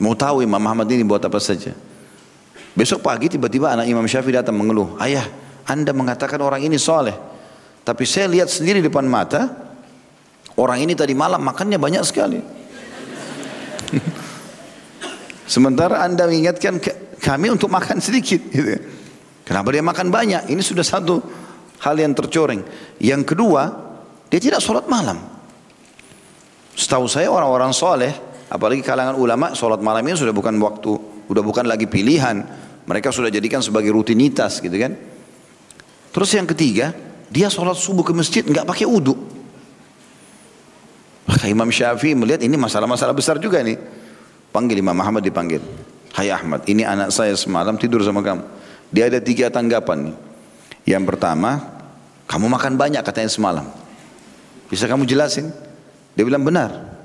Mau tahu Imam Ahmad ini buat apa saja. Besok pagi tiba-tiba anak Imam Syafi'i datang mengeluh. Ayah, anda mengatakan orang ini soleh. Tapi saya lihat sendiri depan mata, orang ini tadi malam makannya banyak sekali. Sementara anda mengingatkan kami untuk makan sedikit. Gitu. Kenapa dia makan banyak? Ini sudah satu hal yang tercoreng. Yang kedua, dia tidak sholat malam. Setahu saya orang-orang soleh, apalagi kalangan ulama, sholat malam ini sudah bukan waktu, sudah bukan lagi pilihan. Mereka sudah jadikan sebagai rutinitas gitu kan. Terus yang ketiga, dia sholat subuh ke masjid nggak pakai uduk. Maka Imam Syafi'i melihat ini masalah-masalah besar juga nih. Panggil Imam Ahmad dipanggil. Hai Ahmad, ini anak saya semalam tidur sama kamu. Dia ada tiga tanggapan nih. Yang pertama, kamu makan banyak katanya semalam. Bisa kamu jelasin? Dia bilang benar.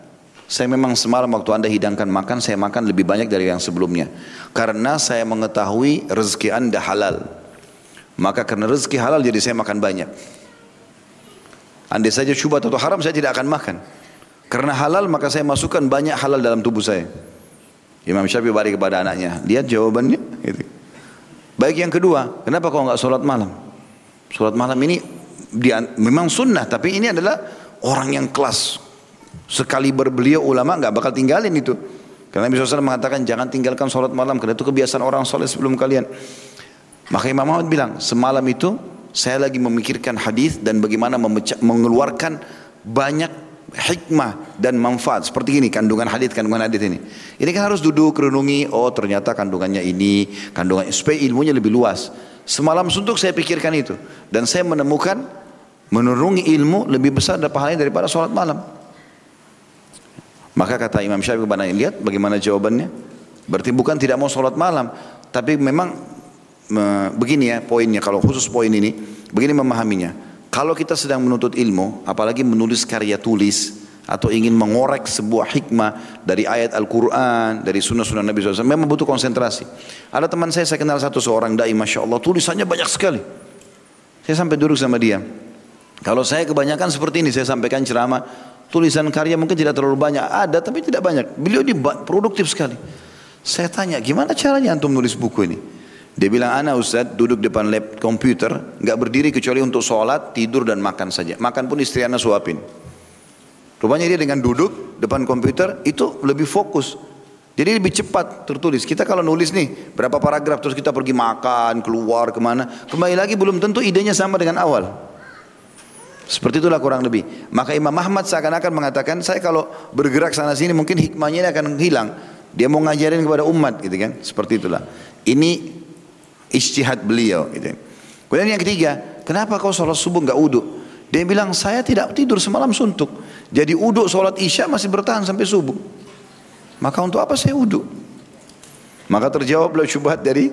Saya memang semalam waktu anda hidangkan makan, saya makan lebih banyak dari yang sebelumnya. Karena saya mengetahui rezeki anda halal. Maka karena rezeki halal jadi saya makan banyak. Andai saja syubhat atau haram saya tidak akan makan. Karena halal maka saya masukkan banyak halal dalam tubuh saya. Imam Syafi'i balik kepada anaknya. Lihat jawabannya. Gitu. Baik yang kedua, kenapa kau nggak sholat malam? Sholat malam ini dia, memang sunnah, tapi ini adalah orang yang kelas. Sekali berbeliau ulama nggak bakal tinggalin itu. Karena Nabi SAW mengatakan jangan tinggalkan sholat malam karena itu kebiasaan orang soleh sebelum kalian. Maka Imam Ahmad bilang semalam itu saya lagi memikirkan hadis dan bagaimana mengeluarkan banyak hikmah dan manfaat. Seperti ini kandungan hadis kandungan hadis ini. Ini kan harus duduk renungi oh ternyata kandungannya ini kandungan supaya ilmunya lebih luas. Semalam suntuk saya pikirkan itu. Dan saya menemukan menurungi ilmu lebih besar dan daripada sholat malam maka kata Imam Syafi'i kepada lihat bagaimana jawabannya berarti bukan tidak mau sholat malam tapi memang begini ya poinnya kalau khusus poin ini begini memahaminya kalau kita sedang menuntut ilmu, apalagi menulis karya tulis atau ingin mengorek sebuah hikmah dari ayat Al-Quran, dari sunnah-sunnah Nabi SAW, memang butuh konsentrasi. Ada teman saya, saya kenal satu seorang da'i, Masya Allah, tulisannya banyak sekali. Saya sampai duduk sama dia. Kalau saya kebanyakan seperti ini, saya sampaikan ceramah, tulisan karya mungkin tidak terlalu banyak, ada tapi tidak banyak. Beliau di produktif sekali. Saya tanya, gimana caranya antum nulis buku ini? Dia bilang, anak Ustaz duduk depan lab komputer, nggak berdiri kecuali untuk sholat, tidur dan makan saja. Makan pun istri anak suapin. Rupanya dia dengan duduk depan komputer itu lebih fokus. Jadi lebih cepat tertulis. Kita kalau nulis nih berapa paragraf terus kita pergi makan, keluar ke mana. Kembali lagi belum tentu idenya sama dengan awal. Seperti itulah kurang lebih. Maka Imam Ahmad seakan-akan mengatakan saya kalau bergerak sana sini mungkin hikmahnya ini akan hilang. Dia mau ngajarin kepada umat gitu kan. Seperti itulah. Ini Ijtihad beliau. Gitu. Kemudian yang ketiga, kenapa kau sholat subuh nggak uduk? Dia bilang saya tidak tidur semalam suntuk. Jadi uduk sholat isya masih bertahan sampai subuh. Maka untuk apa saya uduk? Maka terjawablah syubhat dari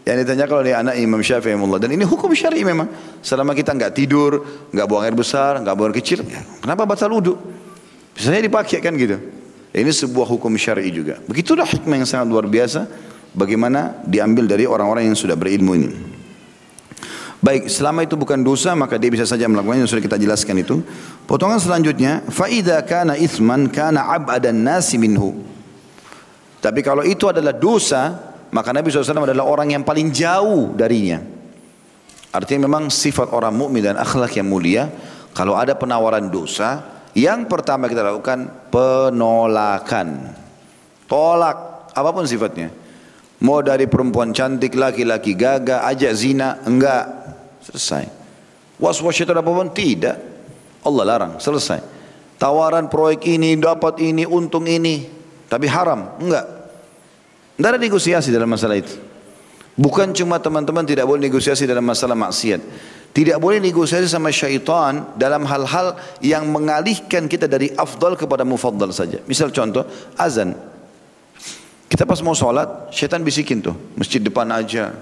yang ditanya kalau oleh anak Imam Syafi'i Dan ini hukum syar'i memang. Selama kita nggak tidur, nggak buang air besar, nggak buang air kecil, ya, kenapa batal uduk? Bisa dipakai kan gitu. Ini sebuah hukum syar'i juga. Begitulah hikmah yang sangat luar biasa bagaimana diambil dari orang-orang yang sudah berilmu ini. Baik, selama itu bukan dosa maka dia bisa saja melakukannya sudah kita jelaskan itu. Potongan selanjutnya, faida kana ithman kana abadan nasi minhu. Tapi kalau itu adalah dosa, maka Nabi SAW adalah orang yang paling jauh darinya. Artinya memang sifat orang mukmin dan akhlak yang mulia, kalau ada penawaran dosa, yang pertama kita lakukan penolakan. Tolak apa pun sifatnya. Mau dari perempuan cantik, laki-laki gagah, ajak zina, enggak. Selesai. Was-was syaitan apa pun? Tidak. Allah larang, selesai. Tawaran proyek ini, dapat ini, untung ini. Tapi haram, enggak. Tidak ada negosiasi dalam masalah itu. Bukan cuma teman-teman tidak boleh negosiasi dalam masalah maksiat. Tidak boleh negosiasi sama syaitan dalam hal-hal yang mengalihkan kita dari afdal kepada mufaddal saja. Misal contoh, azan. Kita pas mau sholat, syaitan bisikin tuh, masjid depan aja,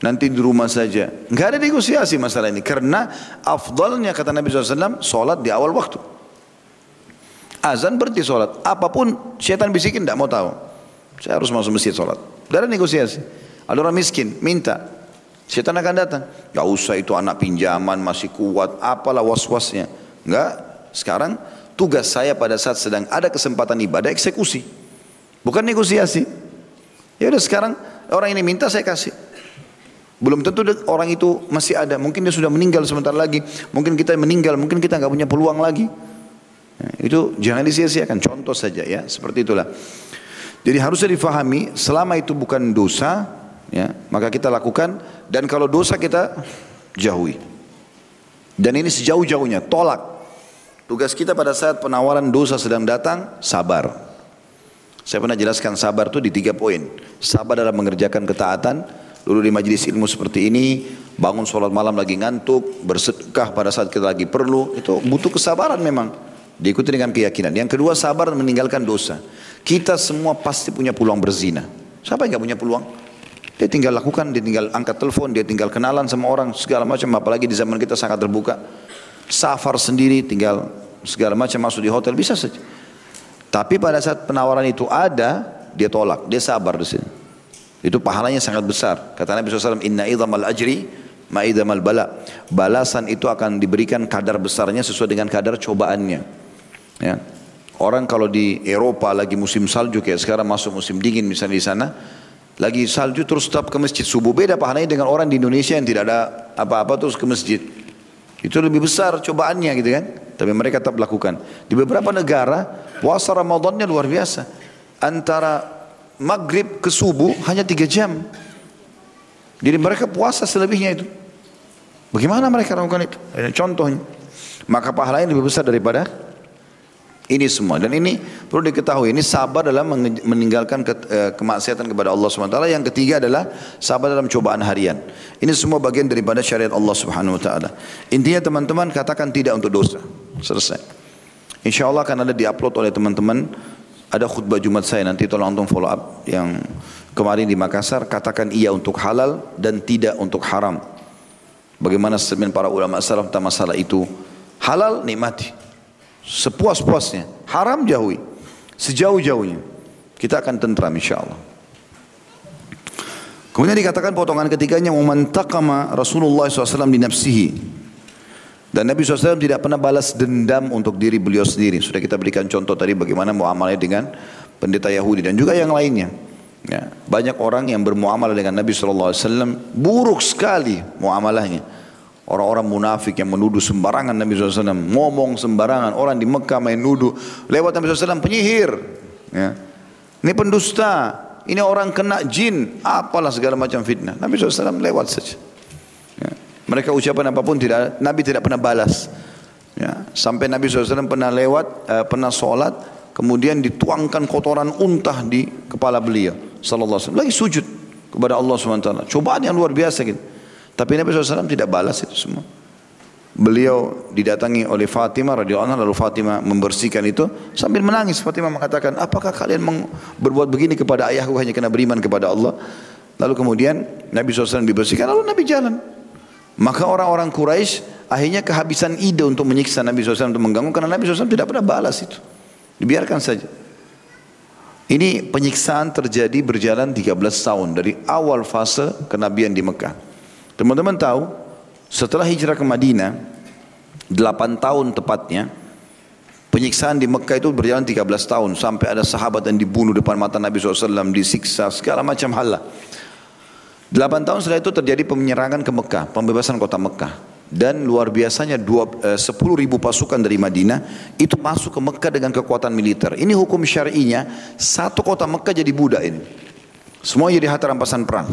Nanti di rumah saja. Enggak ada negosiasi masalah ini. Karena afdalnya kata Nabi SAW, sholat di awal waktu. Azan berarti sholat. Apa pun syaitan bisikin tidak mau tahu. Saya harus masuk masjid sholat. Tidak ada negosiasi. Ada orang miskin, minta. Syaitan akan datang. Gak usah itu anak pinjaman, masih kuat. Apalah was-wasnya. Enggak. Sekarang tugas saya pada saat sedang ada kesempatan ibadah eksekusi. Bukan negosiasi. Ya udah sekarang orang ini minta saya kasih. Belum tentu orang itu masih ada. Mungkin dia sudah meninggal sebentar lagi. Mungkin kita meninggal, mungkin kita nggak punya peluang lagi. Nah, itu jangan disia-siakan. Contoh saja ya, seperti itulah. Jadi harusnya difahami, selama itu bukan dosa, ya, maka kita lakukan. Dan kalau dosa kita jauhi. Dan ini sejauh-jauhnya, tolak. Tugas kita pada saat penawaran dosa sedang datang, sabar. Saya pernah jelaskan sabar itu di tiga poin. Sabar dalam mengerjakan ketaatan, Dulu di majelis ilmu seperti ini, bangun sholat malam lagi ngantuk, bersedekah pada saat kita lagi perlu, itu butuh kesabaran memang. Diikuti dengan keyakinan. Yang kedua sabar meninggalkan dosa. Kita semua pasti punya peluang berzina. Siapa yang gak punya peluang? Dia tinggal lakukan, dia tinggal angkat telepon, dia tinggal kenalan sama orang, segala macam. Apalagi di zaman kita sangat terbuka. Safar sendiri, tinggal segala macam masuk di hotel, bisa saja. Tapi pada saat penawaran itu ada, dia tolak, dia sabar di sini. Itu pahalanya sangat besar. Kata Nabi SAW, Inna idhamal ajri ma idhamal bala. Balasan itu akan diberikan kadar besarnya sesuai dengan kadar cobaannya. Ya. Orang kalau di Eropa lagi musim salju kayak sekarang masuk musim dingin misalnya di sana, lagi salju terus tetap ke masjid subuh beda pahalanya dengan orang di Indonesia yang tidak ada apa-apa terus ke masjid. Itu lebih besar cobaannya gitu kan. Tapi mereka tetap lakukan. Di beberapa negara puasa Ramadannya luar biasa. Antara maghrib ke subuh hanya tiga jam. Jadi mereka puasa selebihnya itu. Bagaimana mereka lakukan itu? Contohnya. Maka pahalanya lebih besar daripada ini semua. Dan ini perlu diketahui. Ini sabar dalam meninggalkan ke, eh, kemaksiatan kepada Allah SWT. Yang ketiga adalah sabar dalam cobaan harian. Ini semua bagian daripada syariat Allah Subhanahu Wa Taala. Intinya teman-teman katakan tidak untuk dosa. Selesai. Insya Allah akan ada diupload oleh teman-teman ada khutbah Jumat saya nanti tolong antum follow up yang kemarin di Makassar katakan iya untuk halal dan tidak untuk haram. Bagaimana statement para ulama salaf tentang masalah itu? Halal nikmati. Sepuas-puasnya. Haram jauhi. Sejauh-jauhnya. Kita akan tentram insyaallah. Kemudian dikatakan potongan ketiganya memantakama Rasulullah SAW di nafsihi dan Nabi SAW tidak pernah balas dendam untuk diri beliau sendiri. Sudah kita berikan contoh tadi bagaimana muamalnya dengan pendeta Yahudi dan juga yang lainnya. Ya, banyak orang yang bermuamalah dengan Nabi SAW buruk sekali muamalahnya. Orang-orang munafik yang menuduh sembarangan Nabi SAW, ngomong sembarangan. Orang di Mekah main nuduh, lewat Nabi SAW penyihir. Ya. Ini pendusta, ini orang kena jin, apalah segala macam fitnah. Nabi SAW lewat saja. Mereka ucapan apa pun tidak Nabi tidak pernah balas. Ya, sampai Nabi SAW pernah lewat, uh, pernah sholat, kemudian dituangkan kotoran untah di kepala beliau. Sallallahu Alaihi Lagi sujud kepada Allah SWT. Cobaan yang luar biasa gitu. Tapi Nabi SAW tidak balas itu semua. Beliau didatangi oleh Fatimah radhiyallahu anha lalu Fatimah membersihkan itu sambil menangis Fatimah mengatakan apakah kalian berbuat begini kepada ayahku hanya karena beriman kepada Allah lalu kemudian Nabi SAW dibersihkan lalu Nabi jalan maka orang-orang Quraisy akhirnya kehabisan ide untuk menyiksa Nabi SAW untuk mengganggu karena Nabi SAW tidak pernah balas itu. Dibiarkan saja. Ini penyiksaan terjadi berjalan 13 tahun dari awal fase kenabian di Mekah. Teman-teman tahu setelah hijrah ke Madinah 8 tahun tepatnya penyiksaan di Mekah itu berjalan 13 tahun sampai ada sahabat yang dibunuh depan mata Nabi SAW disiksa segala macam hal lah. Delapan tahun setelah itu terjadi penyerangan ke Mekah, pembebasan kota Mekah. Dan luar biasanya dua, eh, 10 ribu pasukan dari Madinah itu masuk ke Mekah dengan kekuatan militer. Ini hukum syar'inya, satu kota Mekah jadi budak ini. Semua jadi harta rampasan perang.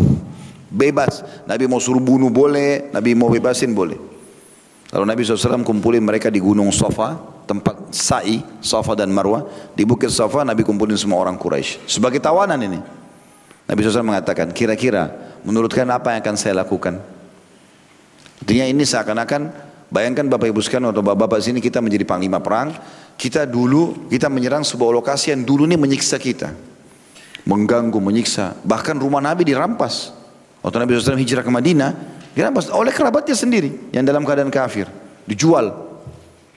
Bebas, Nabi mau suruh bunuh boleh, Nabi mau bebasin boleh. Lalu Nabi SAW kumpulin mereka di gunung Safa, tempat sa'i, Safa dan Marwah. Di bukit Safa Nabi kumpulin semua orang Quraisy. Sebagai tawanan ini. Nabi SAW mengatakan, kira-kira menurut kalian apa yang akan saya lakukan? Artinya ini seakan-akan, bayangkan Bapak Ibu sekalian atau Bapak-Bapak sini kita menjadi panglima perang. Kita dulu, kita menyerang sebuah lokasi yang dulu ini menyiksa kita. Mengganggu, menyiksa. Bahkan rumah Nabi dirampas. Waktu Nabi SAW hijrah ke Madinah, dirampas oleh kerabatnya sendiri yang dalam keadaan kafir. Dijual.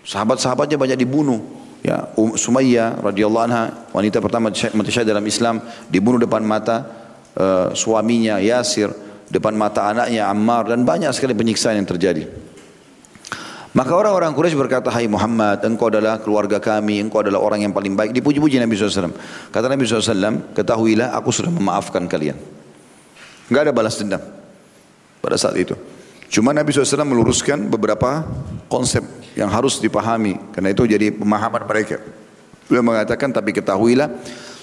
Sahabat-sahabatnya banyak dibunuh. Ya, um, Sumayyah radhiyallahu anha wanita pertama mati syahid dalam Islam dibunuh depan mata uh, suaminya Yasir, depan mata anaknya Ammar dan banyak sekali penyiksaan yang terjadi. Maka orang-orang Quraisy berkata, Hai Muhammad, engkau adalah keluarga kami, engkau adalah orang yang paling baik. Dipuji-puji Nabi SAW. Kata Nabi SAW, ketahuilah aku sudah memaafkan kalian. Enggak ada balas dendam pada saat itu. Cuma Nabi SAW meluruskan beberapa konsep yang harus dipahami. Karena itu jadi pemahaman mereka. Beliau mengatakan, tapi ketahuilah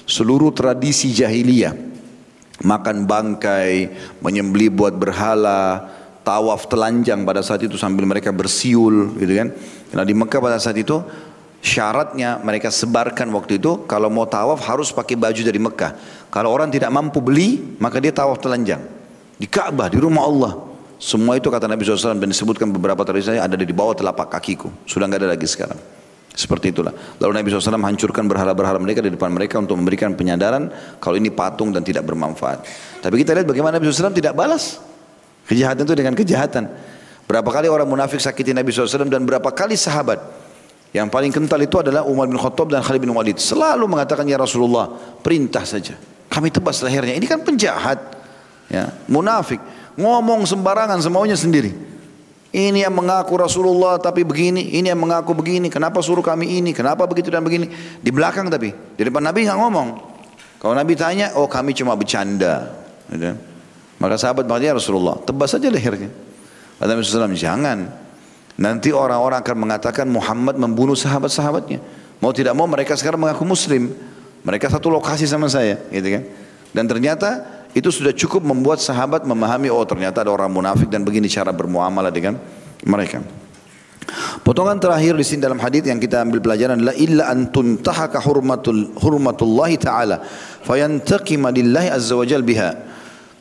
seluruh tradisi jahiliyah makan bangkai, menyembeli buat berhala, tawaf telanjang pada saat itu sambil mereka bersiul gitu kan. Nah di Mekah pada saat itu syaratnya mereka sebarkan waktu itu kalau mau tawaf harus pakai baju dari Mekah. Kalau orang tidak mampu beli maka dia tawaf telanjang. Di Ka'bah, di rumah Allah. Semua itu kata Nabi SAW dan disebutkan beberapa tradisi ada di bawah telapak kakiku. Sudah nggak ada lagi sekarang. Seperti itulah. Lalu Nabi SAW hancurkan berhala-berhala mereka di depan mereka untuk memberikan penyadaran kalau ini patung dan tidak bermanfaat. Tapi kita lihat bagaimana Nabi SAW tidak balas. Kejahatan itu dengan kejahatan. Berapa kali orang munafik sakiti Nabi SAW dan berapa kali sahabat. Yang paling kental itu adalah Umar bin Khattab dan Khalid bin Walid. Selalu mengatakan, Ya Rasulullah, perintah saja. Kami tebas lehernya. Ini kan penjahat. Ya, munafik. Ngomong sembarangan semaunya sendiri. Ini yang mengaku Rasulullah tapi begini, ini yang mengaku begini. Kenapa suruh kami ini? Kenapa begitu dan begini? Di belakang tapi, di depan Nabi nggak ngomong. Kalau Nabi tanya, oh kami cuma bercanda. Gitu. Maka sahabat berkata, ya Rasulullah, tebas saja lehernya. Kata Nabi SAW, jangan. Nanti orang-orang akan mengatakan Muhammad membunuh sahabat-sahabatnya. Mau tidak mau mereka sekarang mengaku muslim. Mereka satu lokasi sama saya. Gitu kan. Dan ternyata itu sudah cukup membuat sahabat memahami oh ternyata ada orang munafik dan begini cara bermuamalah dengan mereka. Potongan terakhir di sini dalam hadis yang kita ambil pelajaran adalah illa an tuntahaka hurmatul hurmatullah taala fayantaqima lillahi azza wajal biha.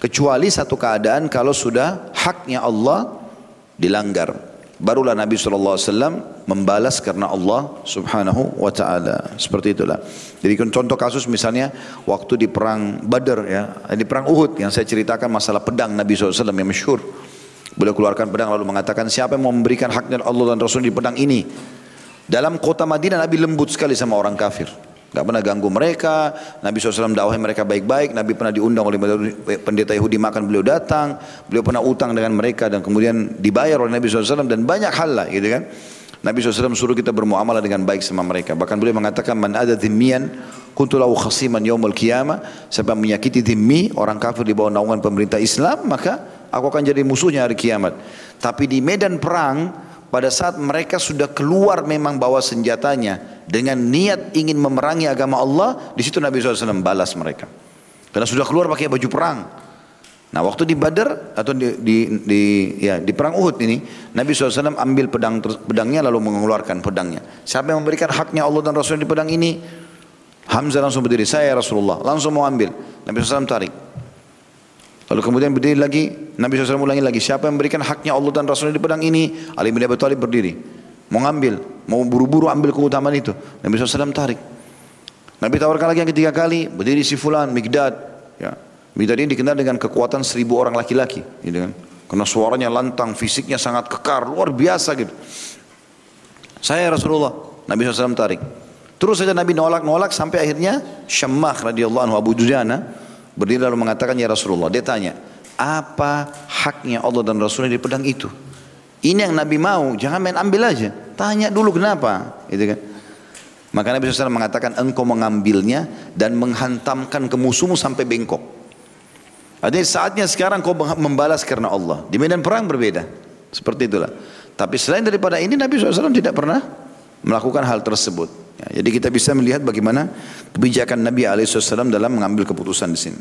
Kecuali satu keadaan kalau sudah haknya Allah dilanggar. Barulah Nabi SAW membalas karena Allah subhanahu wa ta'ala. Seperti itulah. Jadi contoh kasus misalnya waktu di perang Badar ya. Di perang Uhud yang saya ceritakan masalah pedang Nabi SAW yang masyhur. Beliau keluarkan pedang lalu mengatakan siapa yang mau memberikan haknya Allah dan Rasul di pedang ini. Dalam kota Madinah Nabi lembut sekali sama orang kafir. Gak pernah ganggu mereka. Nabi SAW dakwahi mereka baik-baik. Nabi pernah diundang oleh pendeta Yahudi makan beliau datang. Beliau pernah utang dengan mereka dan kemudian dibayar oleh Nabi SAW dan banyak hal lah gitu kan. Nabi SAW suruh kita bermuamalah dengan baik sama mereka. Bahkan beliau mengatakan man ada dhimmiyan kuntulahu khasiman yaumul qiyamah. Siapa menyakiti dhimmi orang kafir di bawah naungan pemerintah Islam maka aku akan jadi musuhnya hari kiamat. Tapi di medan perang pada saat mereka sudah keluar memang bawa senjatanya dengan niat ingin memerangi agama Allah, di situ Nabi SAW balas mereka. Karena sudah keluar pakai baju perang. Nah waktu di Badar atau di, di, di, ya, di perang Uhud ini, Nabi SAW ambil pedang pedangnya lalu mengeluarkan pedangnya. Siapa yang memberikan haknya Allah dan Rasul di pedang ini? Hamzah langsung berdiri, saya Rasulullah, langsung mau ambil. Nabi SAW tarik. Lalu kemudian berdiri lagi, Nabi SAW ulangi lagi, siapa yang memberikan haknya Allah dan Rasulnya di pedang ini? Ali bin Abi Thalib berdiri, mau ngambil, mau buru-buru ambil keutamaan itu. Nabi SAW tarik. Nabi tawarkan lagi yang ketiga kali, berdiri si fulan, Migdad. Ya. Migdad ini dikenal dengan kekuatan seribu orang laki-laki. Gitu kan. Karena suaranya lantang, fisiknya sangat kekar, luar biasa gitu. Saya Rasulullah, Nabi SAW tarik. Terus saja Nabi nolak-nolak sampai akhirnya Syammah radhiyallahu anhu Abu Dujana Berdiri lalu mengatakan ya Rasulullah. Dia tanya, apa haknya Allah dan Rasulnya di pedang itu? Ini yang Nabi mau, jangan main ambil aja. Tanya dulu kenapa, gitu kan? Maka Nabi SAW mengatakan engkau mengambilnya dan menghantamkan ke musuhmu sampai bengkok. Artinya saatnya sekarang kau membalas karena Allah. Di medan perang berbeda. Seperti itulah. Tapi selain daripada ini Nabi SAW tidak pernah melakukan hal tersebut. Ya, jadi kita bisa melihat bagaimana kebijakan Nabi SAW dalam mengambil keputusan di sini.